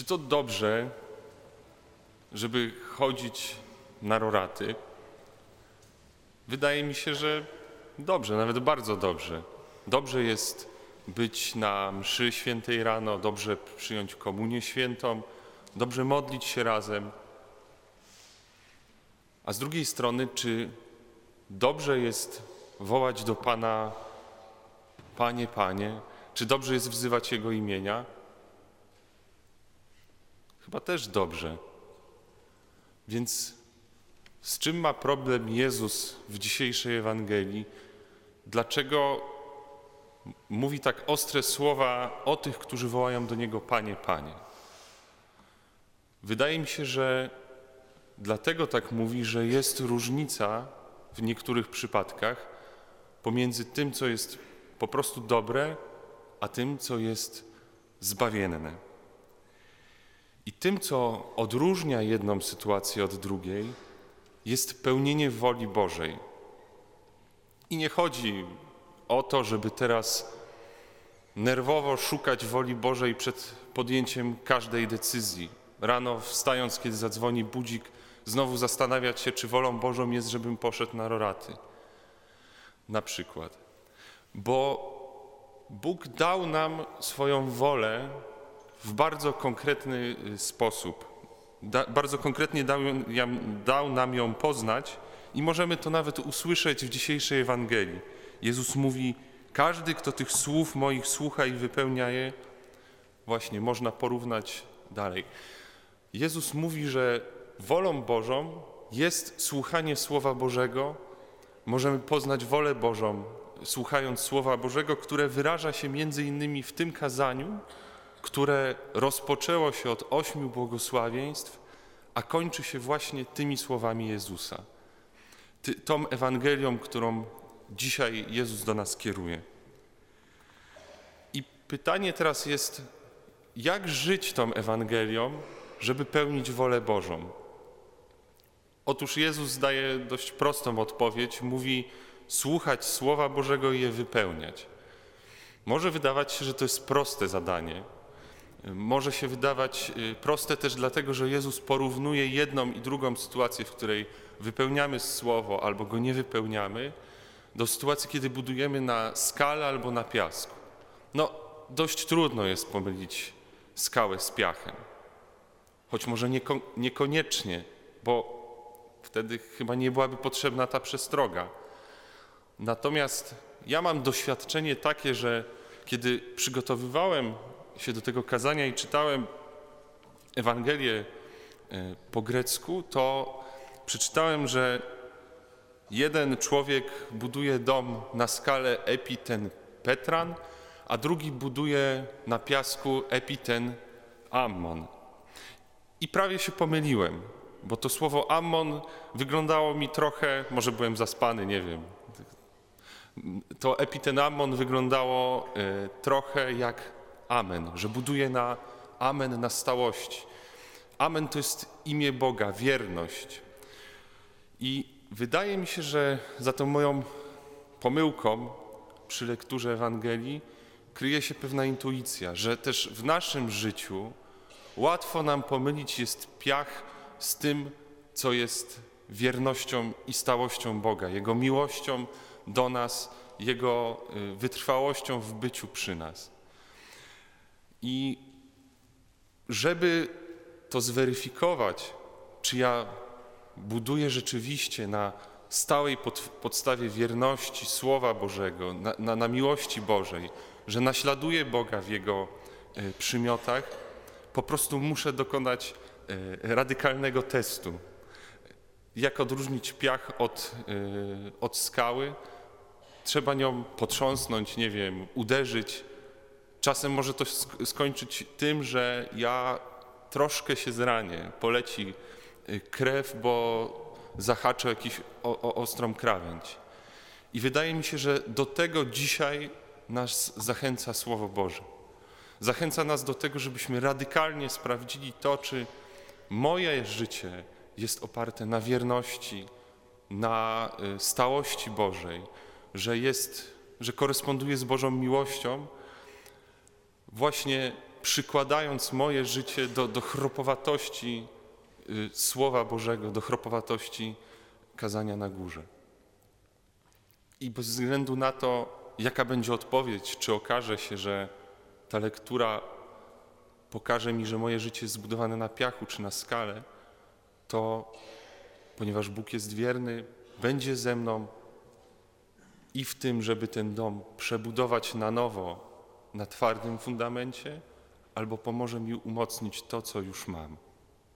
Czy to dobrze, żeby chodzić na roraty? Wydaje mi się, że dobrze, nawet bardzo dobrze. Dobrze jest być na mszy świętej rano, dobrze przyjąć komunię świętą, dobrze modlić się razem. A z drugiej strony, czy dobrze jest wołać do Pana Panie, Panie? Czy dobrze jest wzywać Jego imienia? Chyba też dobrze. Więc z czym ma problem Jezus w dzisiejszej Ewangelii? Dlaczego mówi tak ostre słowa o tych, którzy wołają do Niego Panie, Panie? Wydaje mi się, że dlatego tak mówi, że jest różnica w niektórych przypadkach pomiędzy tym, co jest po prostu dobre, a tym, co jest zbawienne. I tym, co odróżnia jedną sytuację od drugiej, jest pełnienie woli Bożej. I nie chodzi o to, żeby teraz nerwowo szukać woli Bożej przed podjęciem każdej decyzji. Rano wstając, kiedy zadzwoni budzik, znowu zastanawiać się, czy wolą Bożą jest, żebym poszedł na roraty. Na przykład. Bo Bóg dał nam swoją wolę w bardzo konkretny y, sposób. Da, bardzo konkretnie dał, dał nam ją poznać i możemy to nawet usłyszeć w dzisiejszej Ewangelii. Jezus mówi: Każdy, kto tych słów moich słucha i wypełnia je, właśnie można porównać dalej. Jezus mówi, że wolą Bożą jest słuchanie Słowa Bożego. Możemy poznać wolę Bożą, słuchając Słowa Bożego, które wyraża się między innymi w tym kazaniu, które rozpoczęło się od ośmiu błogosławieństw, a kończy się właśnie tymi słowami Jezusa. Ty, tą Ewangelią, którą dzisiaj Jezus do nas kieruje. I pytanie teraz jest, jak żyć tą Ewangelią, żeby pełnić wolę Bożą? Otóż Jezus daje dość prostą odpowiedź. Mówi, słuchać Słowa Bożego i je wypełniać. Może wydawać się, że to jest proste zadanie. Może się wydawać y, proste też dlatego, że Jezus porównuje jedną i drugą sytuację, w której wypełniamy Słowo albo go nie wypełniamy, do sytuacji, kiedy budujemy na skale albo na piasku. No, dość trudno jest pomylić skałę z piachem. Choć może nieko niekoniecznie, bo wtedy chyba nie byłaby potrzebna ta przestroga. Natomiast ja mam doświadczenie takie, że kiedy przygotowywałem się do tego kazania i czytałem Ewangelię e, po grecku, to przeczytałem, że jeden człowiek buduje dom na skalę epiten Petran, a drugi buduje na piasku epiten Ammon. I prawie się pomyliłem, bo to słowo Ammon wyglądało mi trochę, może byłem zaspany, nie wiem, to epitenamon wyglądało e, trochę jak amen, że buduje na amen na stałości. Amen to jest imię Boga, wierność. I wydaje mi się, że za tą moją pomyłką przy lekturze Ewangelii kryje się pewna intuicja, że też w naszym życiu łatwo nam pomylić jest piach z tym, co jest wiernością i stałością Boga, Jego miłością, do nas, Jego y, wytrwałością w byciu przy nas. I żeby to zweryfikować, czy ja buduję rzeczywiście na stałej pod, podstawie wierności Słowa Bożego, na, na, na, miłości Bożej, że naśladuję Boga w Jego y, przymiotach, po prostu muszę dokonać y, radykalnego testu. Jak odróżnić piach od, od skały, trzeba nią potrząsnąć, nie wiem, uderzyć. Czasem może to skończyć tym, że ja troszkę się zranię, poleci y, krew, bo zahaczę jakiś o, o ostrą krawędź. I wydaje mi się, że do tego dzisiaj nas zachęca Słowo Boże. Zachęca nas do tego, żebyśmy radykalnie sprawdzili to, czy moje życie jest oparte na wierności, na y, stałości Bożej, że jest, że koresponduje z Bożą miłością, właśnie przykładając moje życie do, do chropowatości y, Słowa Bożego, do chropowatości kazania na górze. I bez względu na to, jaka będzie odpowiedź, czy okaże się, że ta lektura pokaże mi, że moje życie jest zbudowane na piachu czy na skale, to ponieważ Bóg jest wierny, będzie ze mną i w tym, żeby ten dom przebudować na nowo na twardym fundamencie, albo pomoże mi umocnić to, co już mam.